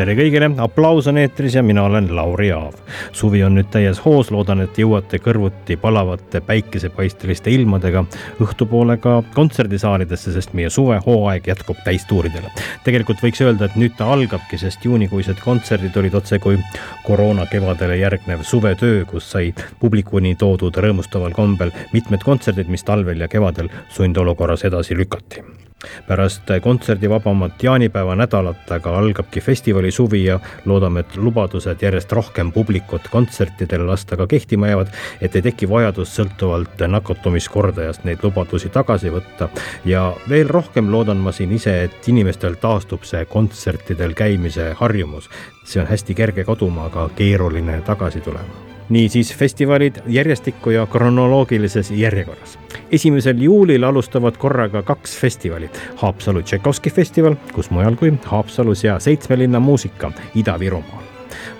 tere kõigile, aplaus on eetris ja mina olen Lauri Aav. suvi on nüüd täies hoos, loodan, et jõuate kõrvuti palavate päikesepaisteliste ilmadega õhtupoole ka kontserdisaalidesse, sest meie suvehooaeg jätkub täistuuridele. tegelikult võiks öelda, et nüüd ta algabki, sest juunikuised kontserdid olid otsekui koroona kevadele järgnev suvetöö, kus sai publikuni toodud rõõmustaval kombel mitmed kontserdid, mis talvel ja kevadel sundolukorras edasi lükati pärast kontserdivabamat jaanipäeva nädalat aga algabki festivali suvi ja loodame, et lubadused järjest rohkem publikut kontsertidele lasta ka kehtima jäävad, et ei teki vajadust sõltuvalt nakatumiskordajast neid lubadusi tagasi võtta. ja veel rohkem loodan ma siin ise, et inimestel taastub see kontsertidel käimise harjumus. see on hästi kerge kaduma, aga keeruline tagasi tulema niisiis festivalid järjestikku ja kronoloogilises järjekorras. esimesel juulil alustavad korraga kaks festivali. Haapsalu Tšaikovski festival, kus mujal kui Haapsalus ja Seitsme linna muusika Ida-Virumaal.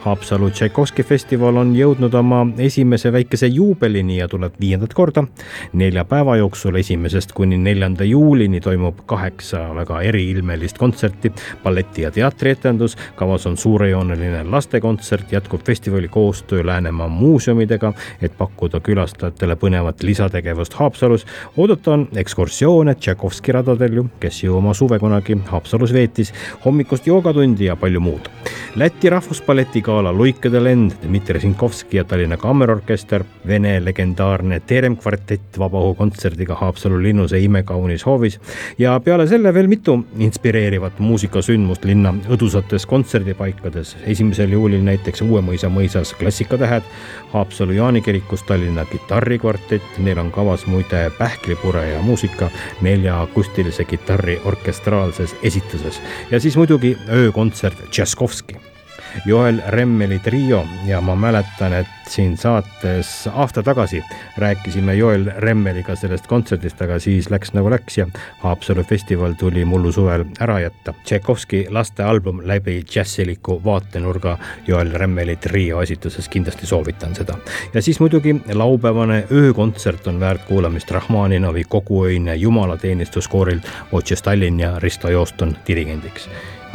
Haapsalu Tšaikovski festival on jõudnud oma esimese väikese juubelini ja tuleb viiendat korda. nelja päeva jooksul, esimesest kuni neljanda juulini toimub kaheksa väga eriilmelist kontserti, balleti ja teatrietendus, kavas on suurejooneline lastekontsert, jätkub festivali koostöö Läänemaa muuseumidega, et pakkuda külastajatele põnevat lisategevust Haapsalus. oodata on ekskursioone Tšaikovski radadel ju, kes ju oma suve kunagi Haapsalus veetis, hommikust joogatundi ja palju muud. Läti rahvusballeti gala Luikede lend, Dmitri Sinkovski ja Tallinna Kammerorkester, Vene legendaarne Terem kvartett vabaõhukontserdiga Haapsalu linnuse imekaunis hoovis. Ja peale selle veel mitu inspireerivat muusikasündmust linna õdusates kontserdipaikades. esimesel juulil näiteks Uuemõisa mõisas Klassikatähed, Haapsalu Jaani kirikus Tallinna kitarrikvartett, neil on kavas muide pähklipure ja muusika nelja akustilise kitarri orkestraalses esituses. Ja siis muidugi öökontsert Tšaskovski Joel Remmeli trio ja ma mäletan, et siin saates aasta tagasi rääkisime Joel Remmeliga sellest kontserdist, aga siis läks nagu läks ja Haapsalu festival tuli mullu suvel ära jätta. Tšaikovski lastealbum läbi džässiliku vaatenurga Joel Remmeli trio esituses, kindlasti soovitan seda. ja siis muidugi laupäevane öökontsert on väärt kuulamist Rahmaninovi koguöine jumalateenistuskoorilt Otse Stalin ja Risto Jooston dirigendiks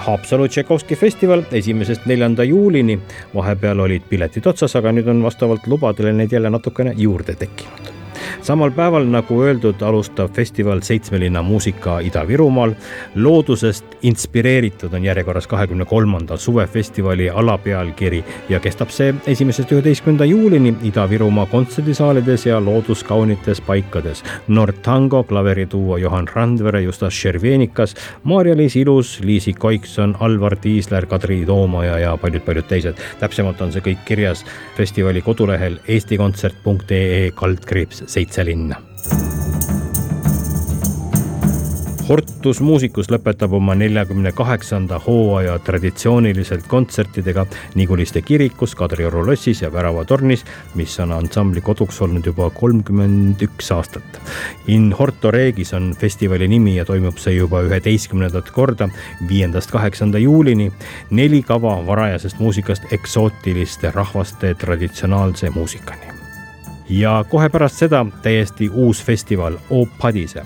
Haapsalu Tšaikovski festival esimesest neljanda juulini. vahepeal olid piletid otsas, aga nüüd on vastavalt lubadele neid jälle natukene juurde tekkinud samal päeval, nagu öeldud, alustab festival Seitsme linna muusika Ida-Virumaal. loodusest inspireeritud on järjekorras kahekümne kolmanda suvefestivali alapealkiri ja kestab see esimesest üheteistkümnenda juulini Ida-Virumaa kontserdisaalides ja looduskaunites paikades. Nortango klaverituo Johan Randvere, Justas Šervenikas, Maarja-Liis Ilus, Liisi Koikson, Alvar Tiisler, Kadri Toomaja ja paljud-paljud teised. täpsemalt on see kõik kirjas festivali kodulehel eestikontsert.ee kaldkriips seitse linna. Hortus Musicus lõpetab oma neljakümne kaheksanda hooaja traditsiooniliselt kontsertidega Niguliste kirikus, Kadrioru lossis ja Väravatornis, mis on ansambli koduks olnud juba kolmkümmend üks aastat. In Horto Regis on festivali nimi ja toimub see juba üheteistkümnendat korda, viiendast kaheksanda juulini. neli kava varajasest muusikast eksootiliste rahvaste traditsionaalse muusikani ja kohe pärast seda täiesti uus festival O Padise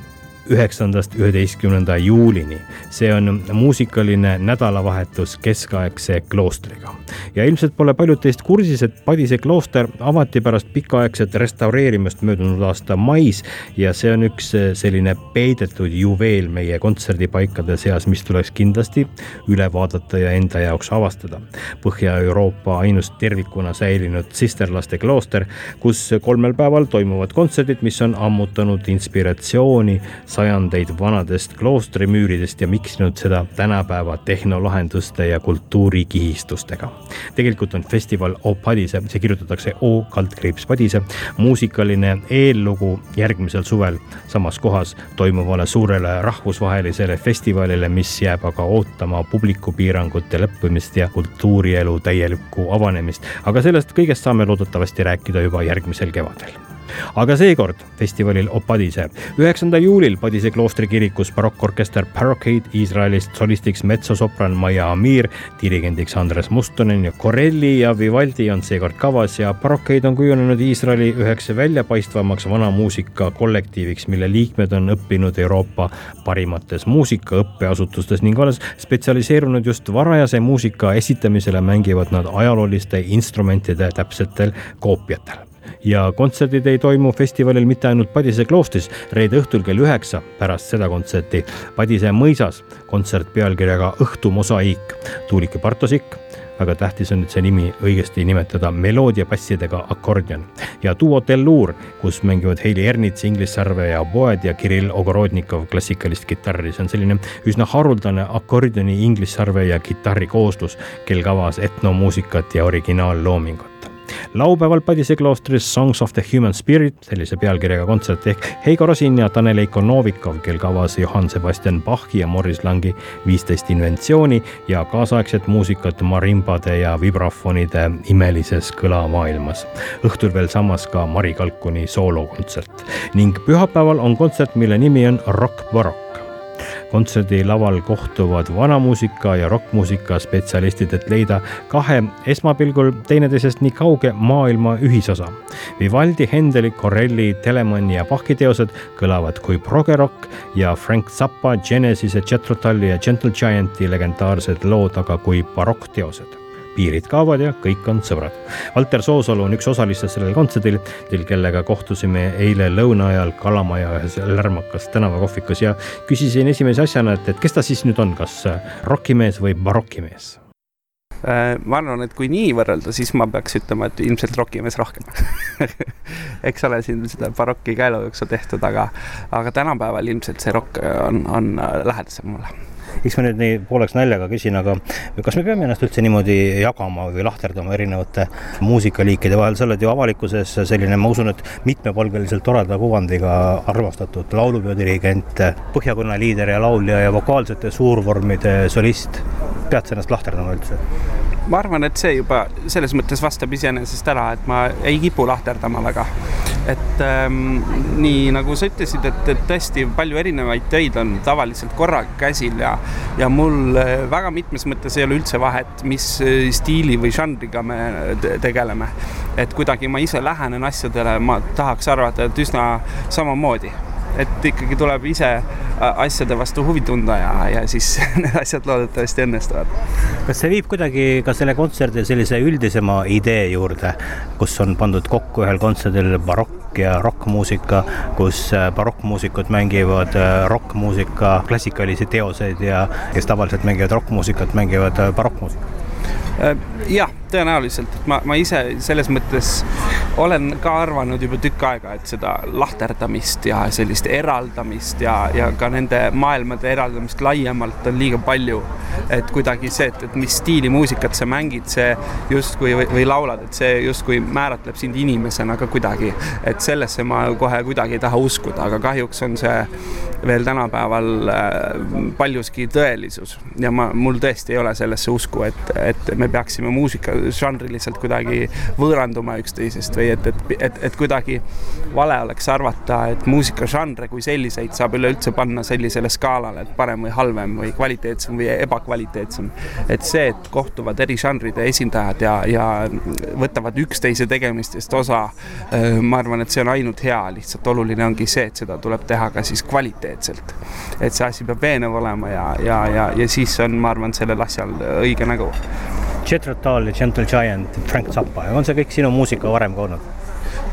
üheksandast üheteistkümnenda juulini. see on muusikaline nädalavahetus keskaegse kloostriga. ja ilmselt pole paljud teist kursis, et Padise klooster avati pärast pikaaegset restaureerimist möödunud aasta mais ja see on üks selline peidetud juveel meie kontserdipaikade seas, mis tuleks kindlasti üle vaadata ja enda jaoks avastada. Põhja-Euroopa ainus tervikuna säilinud sisterlaste klooster, kus kolmel päeval toimuvad kontserdid, mis on ammutanud inspiratsiooni sajandeid vanadest kloostrimüüridest ja miksinud seda tänapäeva tehnolahenduste ja kultuurikihistustega. tegelikult on festival O Padise, see kirjutatakse O kaldkriips Padise, muusikaline eellugu järgmisel suvel samas kohas toimuvale suurele rahvusvahelisele festivalile, mis jääb aga ootama publikupiirangute lõppemist ja kultuurielu täielikku avanemist. aga sellest kõigest saame loodetavasti rääkida juba järgmisel kevadel aga seekord festivalil Opadise. üheksandal juulil Padise kloostri kirikus barokkorkester Barricade Iisraelist solistiks metsosopran Maia Amir, dirigendiks Andres Mustonen ja Corelli ja Vivaldi on seekord kavas ja Barricade on kujunenud Iisraeli üheks väljapaistvamaks vanamuusika kollektiiviks, mille liikmed on õppinud Euroopa parimates muusikaõppeasutustes ning olles spetsialiseerunud just varajase muusika esitamisele, mängivad nad ajalooliste instrumentide täpsetel koopiatel ja kontserdid ei toimu festivalil mitte ainult Padise kloostris, reede õhtul kell üheksa pärast seda kontserti. Padise mõisas kontsert pealkirjaga Õhtu mosaiik, Tuulike Bartosik väga tähtis on nüüd see nimi õigesti nimetada, meloodiapassidega akordion. Ja duo Telluur, kus mängivad Heili Ernits, Inglis Sarve ja Boed ja Kirill Ogorodnikov klassikalist kitarri, see on selline üsna haruldane akordioni, Inglis Sarve ja kitarri kooslus, kel kavas etnomuusikat ja originaalloomingut laupäeval Padise kloostris Songs of the Human Spirit, sellise pealkirjaga kontsert ehk Heigo Rosin ja Tanel Eiko Novikov, kel kavas Johann Sebastian Bachi ja Morris Langi viisteist inventsiooni ja kaasaegset muusikat marimbade ja vibrafonide imelises kõlamaailmas. õhtul veel samas ka Mari Kalkuni soolokontsert ning pühapäeval on kontsert, mille nimi on Rock Barokk kontserdilaval kohtuvad vanamuusika ja rokkmuusika spetsialistid, et leida kahe esmapilgul teineteisest nii kauge maailma ühisosa. Vivaldi, Hendeli, Corelli, Telemanni ja Bachi teosed kõlavad kui progerokk ja Frank Zappa, Genesise, Jethro Tulli ja Gentle Gianti legendaarsed lood aga kui barokkteosed piirid kaovad ja kõik on sõbrad. Valter Soosalu on üks osalistest sellel kontserdil, kellega kohtusime eile lõuna ajal Kalamaja ühes lärmakas tänavakohvikus ja küsisin esimese asjana, et, et kes ta siis nüüd on, kas rokimees või barokimees? Äh, ma arvan, et kui nii võrrelda, siis ma peaks ütlema, et ilmselt rokimees rohkem eks ole, siin seda barokki käelujooksu tehtud, aga, aga tänapäeval ilmselt see rokk on, on lähedasem mulle eks ma nüüd nii pooleks naljaga küsin, aga kas me peame ennast üldse niimoodi jagama või lahterdama erinevate muusikaliikide vahel, sa oled ju avalikkuses selline, ma usun, et mitmepalgeliselt toreda kuvandiga armastatud laulupeodirigent, Põhjakonna liider ja laulja ja vokaalsete suurvormide solist. pead sa ennast lahterdama üldse? Ma arvan, et see juba selles mõttes vastab iseenesest ära, et ma ei kipu lahterdama väga. et ähm, nii nagu sa ütlesid, et, et tõesti palju erinevaid töid on tavaliselt korraga käsil ja, ja mul äh, väga mitmes mõttes ei ole üldse vahet, mis äh, stiili või žanriga me tegeleme. et kuidagi ma ise lähenen asjadele, ma tahaks arvata, et üsna samamoodi et ikkagi tuleb ise asjade vastu huvi tunda ja, ja siis need asjad loodetavasti õnnestuvad. kas see viib kuidagi ka selle kontserdi sellise üldisema idee juurde, kus on pandud kokku ühel kontserdil barokk ja rokkmuusika, kus äh, barokkmuusikud mängivad äh, rokkmuusika klassikalisi teoseid ja kes tavaliselt mängivad rokkmuusikat, mängivad äh, barokkmuusikat? Jah tõenäoliselt, et ma, ma ise selles mõttes olen ka arvanud juba tükk aega, et seda lahterdamist ja sellist eraldamist ja, ja ka nende maailmade eraldamist laiemalt on liiga palju. et kuidagi see, et, et mis stiili muusikat sa mängid, see justkui või, või laulad, et see justkui määratleb sind inimesena ka kuidagi. et sellesse ma kohe kuidagi ei taha uskuda, aga kahjuks on see veel tänapäeval äh, paljuski tõelisus ja ma, mul tõesti ei ole sellesse usku, et, et me peaksime muusika žanriliselt kuidagi võõranduma üksteisest või et, et, et, et kuidagi vale oleks arvata, et muusikažanre kui selliseid saab üleüldse panna sellisele skaalale, et parem või halvem või kvaliteetsem või ebakvaliteetsem. et see, et kohtuvad eri žanride esindajad ja, ja võtavad üksteise tegemistest osa, ma arvan, et see on ainult hea, lihtsalt oluline ongi see, et seda tuleb teha ka siis kvaliteetselt. et see asi peab veenev olema ja, ja, ja, ja siis on, ma arvan, sellel asjal õige nägu Jethro Tull ja Gentle Giant, Frank Zappa, on see kõik sinu muusika varem ka olnud?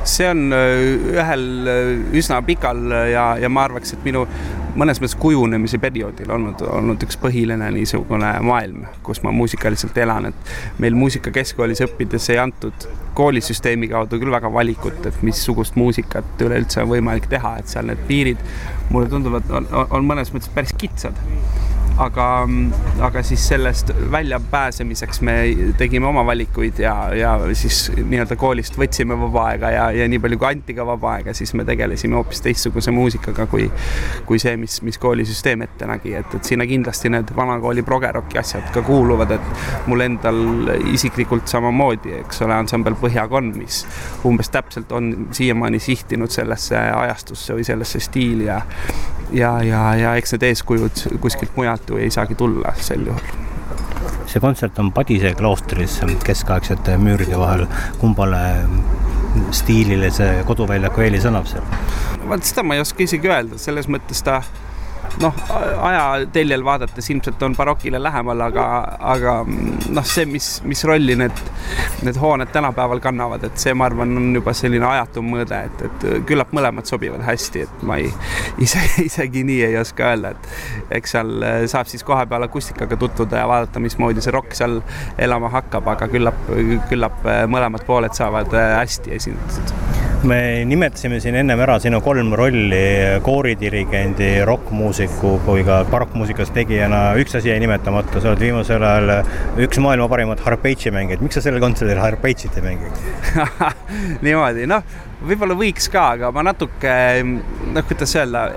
see on ühel üsna pikal ja, ja ma arvaks, et minu mõnes mõttes kujunemise perioodil olnud, olnud üks põhiline niisugune maailm, kus ma muusikaliselt elan, et meil muusikakeskkoolis õppides ei antud koolisüsteemi kaudu küll väga valikut, et missugust muusikat üleüldse on võimalik teha, et seal need piirid mulle tunduvad, on, on mõnes mõttes päris kitsad aga, aga siis sellest väljapääsemiseks me tegime oma valikuid ja, ja siis nii-öelda koolist võtsime vaba aega ja, ja nii palju kui anti ka vaba aega, siis me tegelesime hoopis teistsuguse muusikaga kui, kui see, mis, mis koolisüsteem ette nägi, et, et sinna kindlasti need vanakooli progeroki asjad ka kuuluvad, et mul endal isiklikult samamoodi, eks ole, ansambel Põhjakon, mis umbes täpselt on siiamaani sihtinud sellesse ajastusse või sellesse stiili ja ja, ja, ja eks need eeskujud kuskilt mujalt ju ei saagi tulla sel juhul see kontsert on Padise kloostris keskaegsete müüride vahel. kumbale stiilile see koduväljaku eelis annab seal? vot seda ma ei oska isegi öelda, selles mõttes ta noh, ajateljel vaadates ilmselt on barokile lähemal, aga, aga noh, see, mis, mis rolli need, need hooned tänapäeval kannavad, et see, ma arvan, on juba selline ajatum mõõde, et, et küllap mõlemad sobivad hästi, et ma ei, ise, isegi nii ei oska öelda, et eks seal saab siis kohapeal akustikaga tutvuda ja vaadata, mismoodi see rokk seal elama hakkab, aga küllap, küllap mõlemad pooled saavad hästi esindatud me nimetasime siin ennem ära sinu kolm rolli kooridirigendi, rokkmuusiku kui ka barokkmuusikas tegijana. üks asi jäi nimetamata, sa oled viimasel ajal üks maailma parimat harpeitši mängijat. miks sa sellel kontserdil harpeitšit ei mängi niimoodi, noh, võib-olla võiks ka, aga ma natuke, noh, kuidas öelda,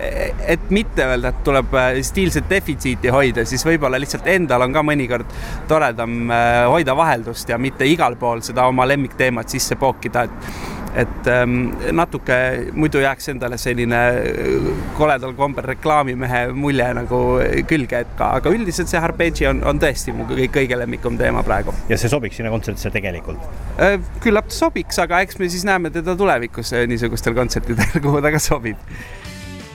et mitte öelda, et tuleb stiilset defitsiiti hoida, siis võib-olla lihtsalt endal on ka mõnikord toredam äh, hoida vaheldust ja mitte igal pool seda oma lemmikteemat sisse pookida, et et ähm, natuke muidu jääks endale selline äh, koledal kombel reklaamimehe mulje nagu külge, et ka, aga üldiselt see Harpeggi on, on tõesti mu kõige, kõige lemmikum teema praegu. ja see sobiks sinna kontserdisse tegelikult äh,? küllap sobiks, aga eks me siis näeme teda tulevikus äh, niisugustel kontsertidel, kuhu ta ka sobib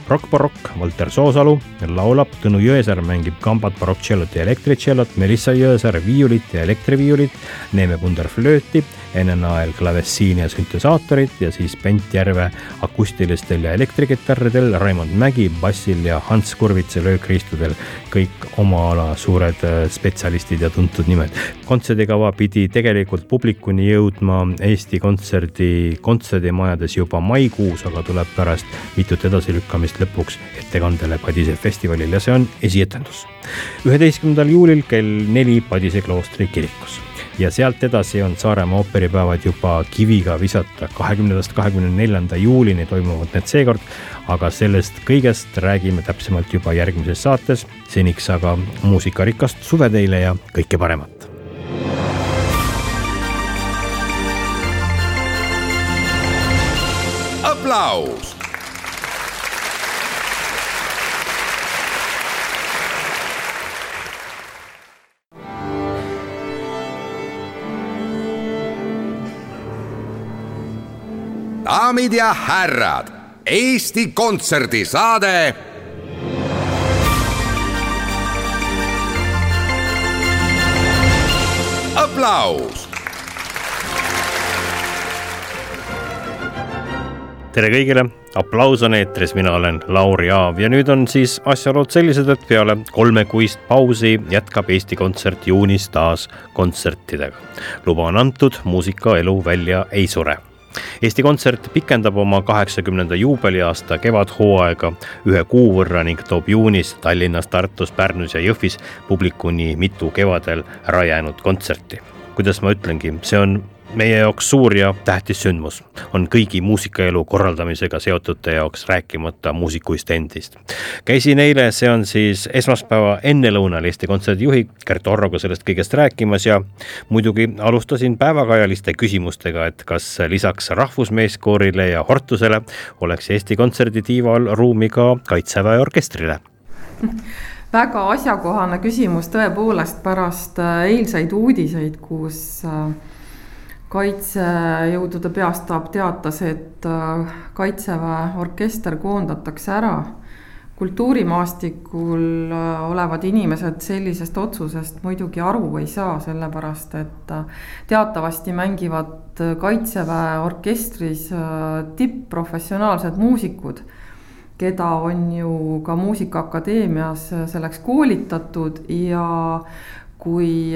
Rock Barokk, Valter Soosalu laulab, Tõnu Jõesaar mängib kambat, barokktšellot ja elektritšellot, Melissa Jõesaar viiulit ja elektriviiulit, Neeme Pundar flööti NNA-l klavessiini ja süntesaatorit ja siis Bent Järve akustilistel ja elektrikitarridel, Raimond Mägi bassil ja Hans Kurvitsa löökriistudel. kõik oma ala suured äh, spetsialistid ja tuntud nimed. kontserdikava pidi tegelikult publikuni jõudma Eesti Kontserdi kontserdimajades juba maikuus, aga tuleb pärast mitut edasilükkamist lõpuks ettekandele Padise festivalil ja see on esietendus. üheteistkümnendal juulil kell neli Padise kloostri kirikus ja sealt edasi on Saaremaa ooperipäevad juba kiviga visata. kahekümnendast kahekümne neljanda juulini toimuvad need seekord, aga sellest kõigest räägime täpsemalt juba järgmises saates. seniks aga muusikarikast suve teile ja kõike paremat. aplaus daamid ja härrad, Eesti Kontserdi saade. aplaus. tere kõigile, aplaus on eetris, mina olen Lauri Aav ja nüüd on siis asjaolud sellised, et peale kolmekuist pausi jätkab Eesti Kontsert juunis taas kontsertidega. luba on antud, muusikaelu välja ei sure Eesti Kontsert pikendab oma kaheksakümnenda juubeliaasta kevadhooaega ühe kuu võrra ning toob juunis Tallinnas, Tartus, Pärnus ja Jõhvis publikuni mitu kevadel ära jäänud kontserti. kuidas ma ütlengi, see on meie jaoks suur ja tähtis sündmus on kõigi muusikaelu korraldamisega seotute jaoks, rääkimata muusikuist endist. käisin eile, see on siis esmaspäeva ennelõunal Eesti Kontserdi juhi Gert Orroga sellest kõigest rääkimas ja muidugi alustasin päevakajaliste küsimustega, et kas lisaks rahvusmeeskoorile ja Hortusele oleks Eesti Kontserdi tiival ruumi ka Kaitseväe orkestrile väga asjakohane küsimus tõepoolest pärast eilseid uudiseid, kus äh, kaitsejõudude peastaap teatas, et äh, kaitseväe orkester koondatakse ära. kultuurimaastikul äh, olevad inimesed sellisest otsusest muidugi aru ei saa, sellepärast et äh, teatavasti mängivad Kaitseväe orkestris tipp-professionaalsed muusikud, keda on ju ka Muusikaakadeemias selleks koolitatud ja kui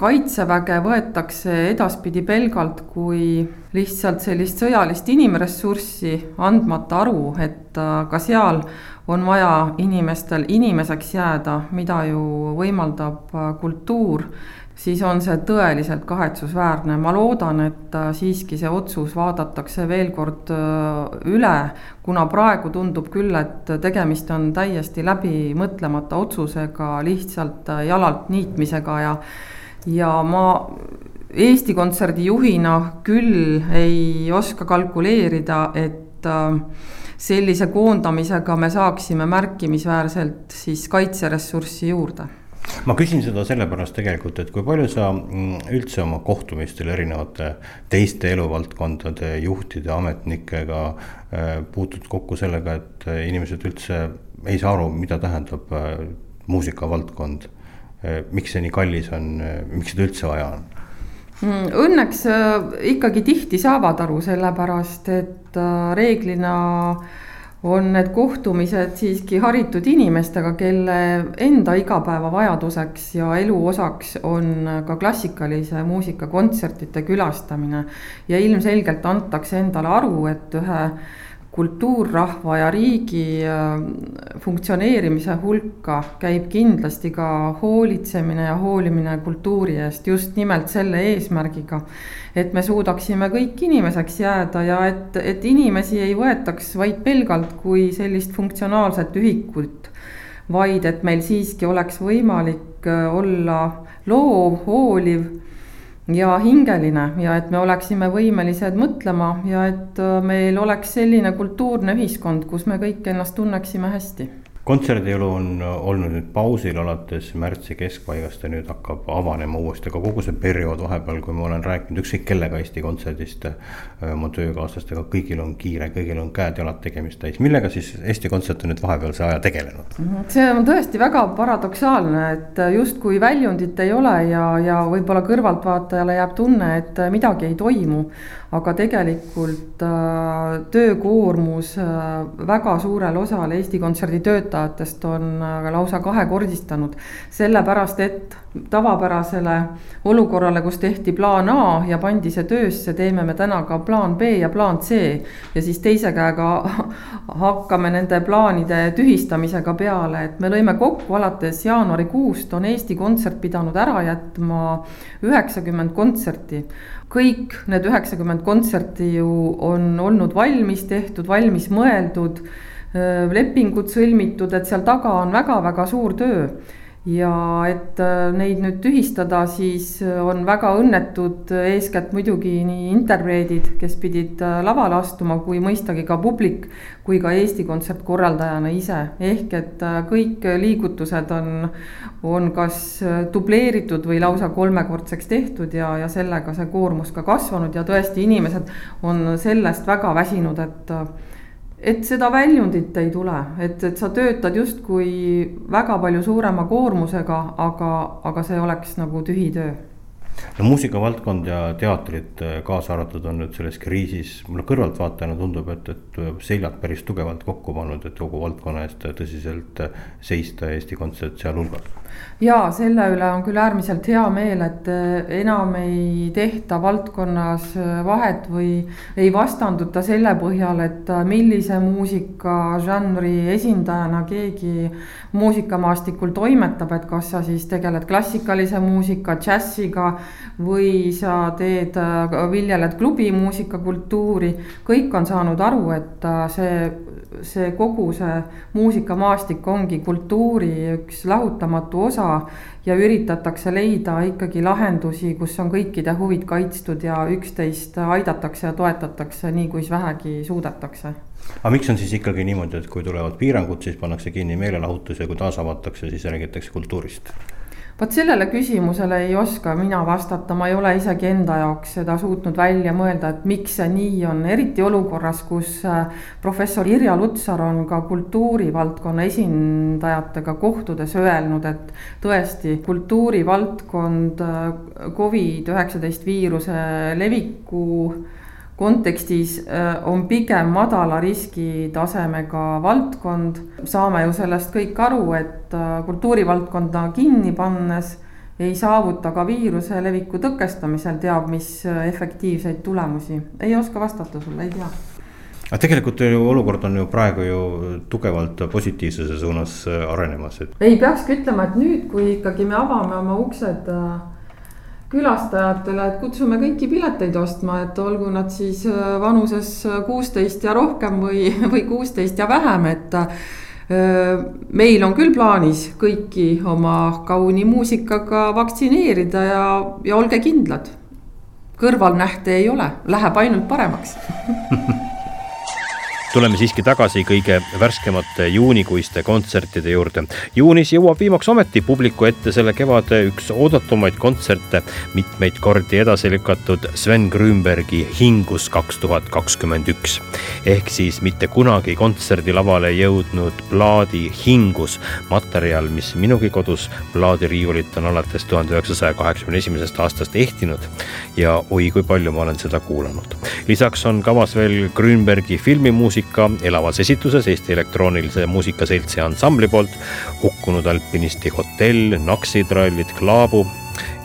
kaitseväge võetakse edaspidi pelgalt kui lihtsalt sellist sõjalist inimressurssi, andmata aru, et ka seal on vaja inimestel inimeseks jääda, mida ju võimaldab äh, kultuur, siis on see tõeliselt kahetsusväärne. ma loodan, et äh, siiski see otsus vaadatakse veel kord äh, üle, kuna praegu tundub küll, et tegemist on täiesti läbimõtlemata otsusega, lihtsalt jalalt niitmisega ja ja ma Eesti Kontserdi juhina küll ei oska kalkuleerida, et äh, sellise koondamisega me saaksime märkimisväärselt siis kaitseressurssi juurde ma küsin seda sellepärast tegelikult, et kui palju sa mm, üldse oma kohtumistel erinevate teiste eluvaldkondade juhtide, ametnikega äh, puutud kokku sellega, et äh, inimesed üldse ei saa aru, mida tähendab äh, muusikavaldkond. miks see nii kallis on, miks seda üldse vaja on? Mm, õnneks ikkagi tihti saavad aru, sellepärast et reeglina äh, on need kohtumised siiski haritud inimestega, kelle enda igapäevavajaduseks ja elu osaks on ka klassikalise muusika kontsertide külastamine. ja ilmselgelt antakse endale aru, et ühe kultuurrahva ja riigi äh, funktsioneerimise hulka käib kindlasti ka hoolitsemine ja hoolimine kultuuri eest just nimelt selle eesmärgiga, et me suudaksime kõik inimeseks jääda ja et, et inimesi ei võetaks vaid pelgalt kui sellist funktsionaalset ühikut, vaid et meil siiski oleks võimalik äh, olla loov, hooliv ja hingeline ja et me oleksime võimelised mõtlema ja et äh, meil oleks selline kultuurne ühiskond, kus me kõik ennast tunneksime hästi kontserdielu on olnud nüüd pausil alates märtsi keskpaigast ja nüüd hakkab avanema uuesti, aga kogu see periood vahepeal, kui ma olen rääkinud ükskõik kellega Eesti Kontserdist, äh, oma töökaaslastega, kõigil on kiire, kõigil on käed-jalad tegemist täis, millega siis Eesti Kontsert on nüüd vahepealse aja tegelenud? Mhm, see on tõesti väga paradoksaalne, et justkui väljundit ei ole ja, ja võib-olla kõrvaltvaatajale jääb tunne, et midagi ei toimu aga tegelikult äh, töökoormus äh, väga suurel osal Eesti Kontserdi töötajatest on äh, lausa kahekordistanud. sellepärast, et tavapärasele olukorrale, kus tehti plaan A ja pandi see töösse, teeme me täna ka plaan B ja plaan C. ja siis teise käega hakkame nende plaanide tühistamisega peale, et me lõime kokku alates jaanuarikuust on Eesti Kontsert pidanud ära jätma üheksakümmend kontserti kõik need üheksakümmend kontserti ju on olnud valmis tehtud, valmis mõeldud, lepingud sõlmitud, et seal taga on väga-väga suur töö ja et neid nüüd tühistada, siis on väga õnnetud eeskätt muidugi nii interpreedid, kes pidid lavale astuma, kui mõistagi ka publik, kui ka Eesti Kontsert korraldajana ise. ehk et kõik liigutused on, on kas dubleeritud või lausa kolmekordseks tehtud ja, ja sellega see koormus ka kasvanud ja tõesti, inimesed on sellest väga väsinud, et et seda väljundit ei tule, et, et sa töötad justkui väga palju suurema koormusega, aga, aga see oleks nagu tühi töö. No muusikavaldkond ja teatrid äh, kaasa arvatud on nüüd selles kriisis, mulle kõrvaltvaatajana tundub, et, et seljad päris tugevalt kokku pannud, et kogu valdkonna eest tõsiselt seista, Eesti Kontsert sealhulgas ja selle üle on küll äärmiselt hea meel, et äh, enam ei tehta valdkonnas äh, vahet või ei vastanduta selle põhjal, et äh, millise muusikažanri esindajana keegi muusikamaastikul toimetab, et kas sa siis tegeled klassikalise muusika, džässiga või sa teed, viljeled klubimuusika kultuuri. kõik on saanud aru, et see see kogu see muusikamaastik ongi kultuuri üks lahutamatu osa ja üritatakse leida ikkagi lahendusi, kus on kõikide huvid kaitstud ja üksteist aidatakse ja toetatakse nii, kuis vähegi suudetakse. aga miks on siis ikkagi niimoodi, et kui tulevad piirangud, siis pannakse kinni meelelahutus ja kui taas avatakse, siis räägitakse kultuurist? Vot sellele küsimusele ei oska mina vastata, ma ei ole isegi enda jaoks seda suutnud välja mõelda, et miks see nii on, eriti olukorras, kus äh, professor Irja Lutsar on ka kultuurivaldkonna esindajatega kohtudes öelnud, et tõesti, kultuurivaldkond äh, Covid-19 viiruse leviku kontekstis äh, on pigem madala riskitasemega valdkond. saame ju sellest kõik aru, et äh, kultuurivaldkonda kinni pannes ei saavuta ka viiruse leviku tõkestamisel teab mis äh, efektiivseid tulemusi. ei oska vastata sulle, ei tea aga tegelikult ju olukord on ju praegu ju tugevalt positiivsuse suunas arenemas, et. ei peakski ütlema, et nüüd, kui ikkagi me avame oma uksed äh, külastajatele, et kutsume kõiki pileteid ostma, et olgu nad siis äh, vanuses kuusteist ja rohkem või, või kuusteist ja vähem, et äh, meil on küll plaanis kõiki oma kauni muusikaga vaktsineerida ja, ja olge kindlad. kõrvalnähte ei ole, läheb ainult paremaks tuleme siiski tagasi kõige värskemate juunikuiste kontsertide juurde. juunis jõuab viimaks ometi publiku ette selle kevade üks oodatumaid kontserte, mitmeid kordi edasi lükatud Sven Grünbergi Hingus kaks tuhat kakskümmend üks. ehk siis mitte kunagi kontserdilavale jõudnud plaadi Hingus, materjal, mis minugi kodus plaadiriiulit on alates tuhande üheksasaja kaheksakümne esimesest aastast ehtinud ja oi kui palju ma olen seda kuulanud. lisaks on kavas veel Grünbergi filmimuusika muusika elavas esituses Eesti Elektroonilise Muusika Seltsi ansambli poolt, Hukkunud alpinisti hotell, Naksitrallid, Klaabu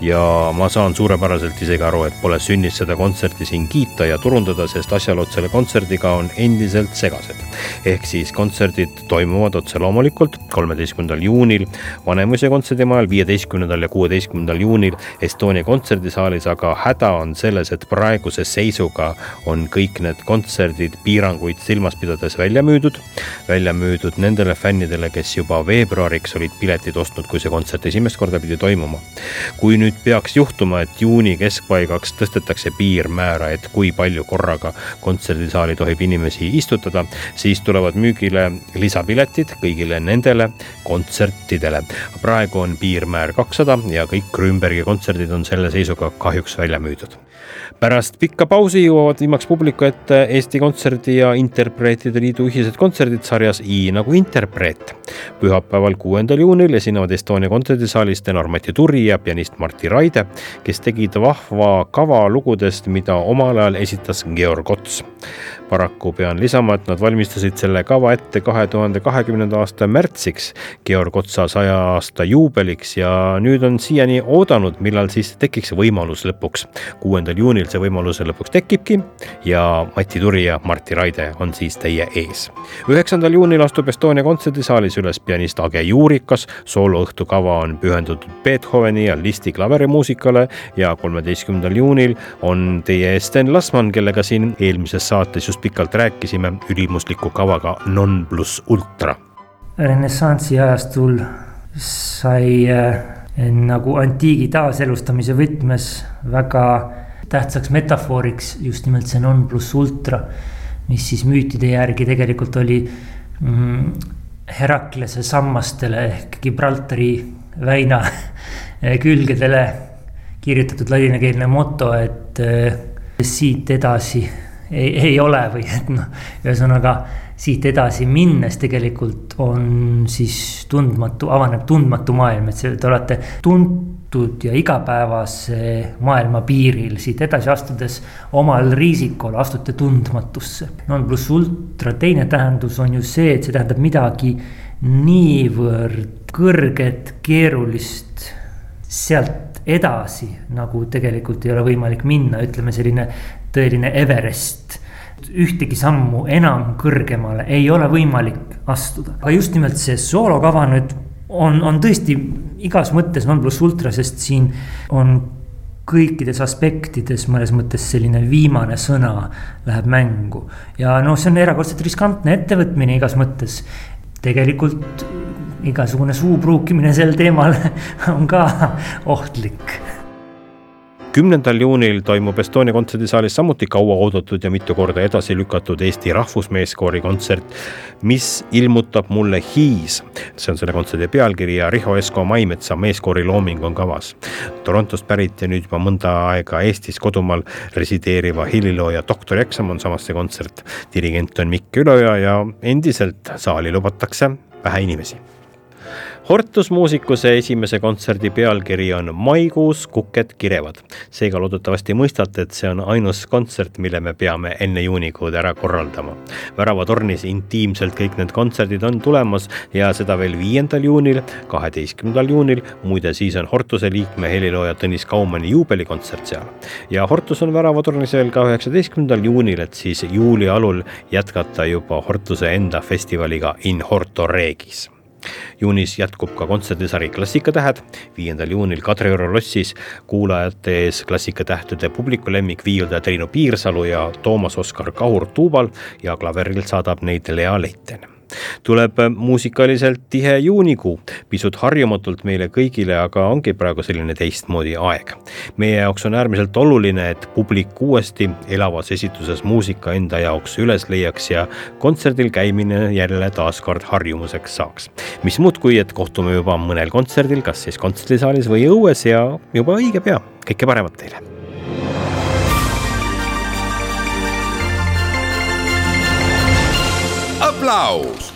ja ma saan suurepäraselt isegi aru, et pole sünnis seda kontserti siin kiita ja turundada, sest asjaolud selle kontserdiga on endiselt segased. ehk siis kontserdid toimuvad otse loomulikult kolmeteistkümnendal juunil Vanemuise kontserdimajal, viieteistkümnendal ja kuueteistkümnendal juunil Estonia kontserdisaalis, aga häda on selles, et praeguse seisuga on kõik need kontserdid piiranguid silmas pidades välja müüdud. välja müüdud nendele fännidele, kes juba veebruariks olid piletid ostnud, kui see kontsert esimest korda pidi toimuma kui nüüd peaks juhtuma, et juuni keskpaigaks tõstetakse piirmäära, et kui palju korraga kontserdisaali tohib inimesi istutada, siis tulevad müügile lisapiletid kõigile nendele kontsertidele. praegu on piirmäär kakssada ja kõik Grünbergi kontserdid on selle seisuga kahjuks välja müüdud pärast pikka pausi jõuavad viimaks publiku ette Eesti Kontserdi ja Interpreetide Liidu ühised kontserdid sarjas I nagu interpreet. pühapäeval, kuuendal juunil esinevad Estonia kontserdisaalis tenor Mati Turi ja pianist Martti Raide, kes tegid vahva kava lugudest, mida omal ajal esitas Georg Ots paraku pean lisama, et nad valmistasid selle kava ette kahe tuhande kahekümnenda aasta märtsiks, Georg Otsa saja aasta juubeliks ja nüüd on siiani oodanud, millal siis tekiks võimalus lõpuks. kuuendal juunil see võimalus lõpuks tekibki ja Mati Turi ja Martti Raide on siis teie ees. üheksandal juunil astub Estonia kontserdisaalis üles pianist Age Juurikas, sooloõhtu kava on pühendatud Beethoveni ja Listi klaverimuusikale ja kolmeteistkümnendal juunil on teie ees Sten Lasman, kellega siin eelmises saates just pikalt rääkisime ülimusliku kavaga Non pluss ultra. renessansi ajastul sai äh, nagu antiigi taaselustamise võtmes väga tähtsaks metafooriks just nimelt see non pluss ultra, mis siis müütide järgi tegelikult oli mm, Heraklase sammastele ehk Gibraltari väina külgedele kirjutatud ladinakeelne moto, et äh, siit edasi ei, ei ole või et noh, ühesõnaga siit edasi minnes tegelikult on siis tundmatu, avaneb tundmatu maailm, et see, te olete tuntud ja igapäevase maailma piiril, siit edasi astudes omal riisikul astute tundmatusse. non pluss ultra teine tähendus on ju see, et see tähendab midagi niivõrd kõrget, keerulist, sealt edasi nagu tegelikult ei ole võimalik minna, ütleme selline tõeline Everest ühtegi sammu enam kõrgemale ei ole võimalik astuda. aga just nimelt see soolokava nüüd on, on tõesti igas mõttes non pluss ultra, sest siin on kõikides aspektides mõnes mõttes selline viimane sõna läheb mängu. ja noh, see on erakordselt riskantne ettevõtmine igas mõttes. tegelikult igasugune suu pruukimine sel teemal on ka ohtlik kümnendal juunil toimub Estonia kontserdisaalis samuti kauaoodatud ja mitu korda edasi lükatud Eesti Rahvusmeeskoori kontsert, mis ilmutab mulle hiis. see on selle kontserdi pealkiri ja Riho Esko Maimetsa meeskoori looming on kavas. Torontost pärit ja nüüd juba mõnda aega Eestis kodumaal resideeriva helilooja doktorieksam on samas see kontsert. dirigent on Mikk Üloja ja endiselt saali lubatakse vähe inimesi Hortus muusikuse esimese kontserdi pealkiri on Maikuus kuked kirevad. seega loodetavasti mõistate, et see on ainus kontsert, mille me peame enne juunikuud ära korraldama. väravatornis intiimselt kõik need kontserdid on tulemas ja seda veel viiendal juunil, kaheteistkümnendal juunil, muide siis on Hortuse liikme helilooja Tõnis Kaumani juubelikontsert seal. ja Hortus on väravatornis veel ka üheksateistkümnendal juunil, et siis juuli alul jätkata juba Hortuse enda festivaliga In Horto Regis juunis jätkub ka kontserdisari Klassikatähed, viiendal juunil Kadrioru lossis kuulajate ees klassikatähtede publikulemmik viiuldaja Triinu Piirsalu ja Toomas Oskar Kahur tuubal ja klaverilt saadab neid Lea Leiten tuleb muusikaliselt tihe juunikuu, pisut harjumatult meile kõigile, aga ongi praegu selline teistmoodi aeg. meie jaoks on äärmiselt oluline, et publik uuesti elavas esituses muusika enda jaoks üles leiaks ja kontserdil käimine jälle taaskord harjumuseks saaks. mis muud, kui et kohtume juba mõnel kontserdil, kas siis kontserdisaalis või õues ja juba õige pea, kõike paremat teile aplaus